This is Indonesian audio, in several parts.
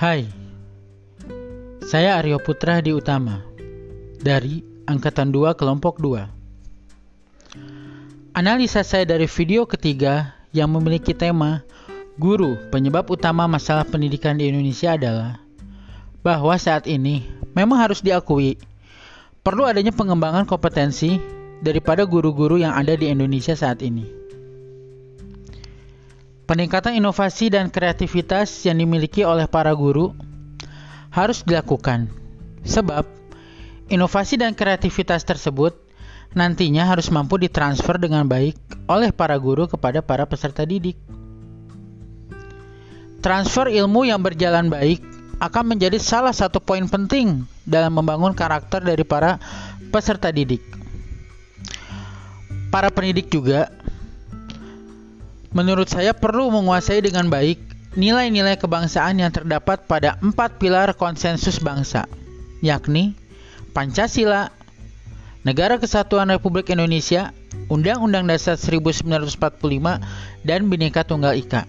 Hai, saya Aryo Putra di Utama dari Angkatan 2 Kelompok 2. Analisa saya dari video ketiga yang memiliki tema Guru penyebab utama masalah pendidikan di Indonesia adalah bahwa saat ini memang harus diakui perlu adanya pengembangan kompetensi daripada guru-guru yang ada di Indonesia saat ini. Peningkatan inovasi dan kreativitas yang dimiliki oleh para guru harus dilakukan, sebab inovasi dan kreativitas tersebut nantinya harus mampu ditransfer dengan baik oleh para guru kepada para peserta didik. Transfer ilmu yang berjalan baik akan menjadi salah satu poin penting dalam membangun karakter dari para peserta didik. Para pendidik juga, menurut saya, perlu menguasai dengan baik nilai-nilai kebangsaan yang terdapat pada empat pilar konsensus bangsa, yakni Pancasila, Negara Kesatuan Republik Indonesia, Undang-Undang Dasar 1945, dan Bhinneka Tunggal Ika.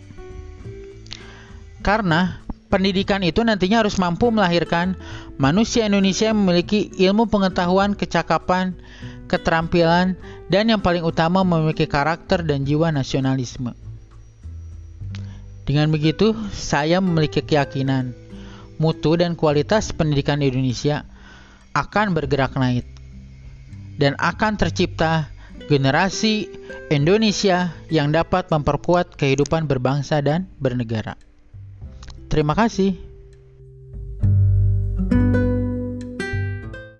Karena pendidikan itu nantinya harus mampu melahirkan manusia Indonesia yang memiliki ilmu pengetahuan, kecakapan, keterampilan, dan yang paling utama memiliki karakter dan jiwa nasionalisme. Dengan begitu, saya memiliki keyakinan mutu dan kualitas pendidikan di Indonesia akan bergerak naik dan akan tercipta generasi Indonesia yang dapat memperkuat kehidupan berbangsa dan bernegara. Terima kasih.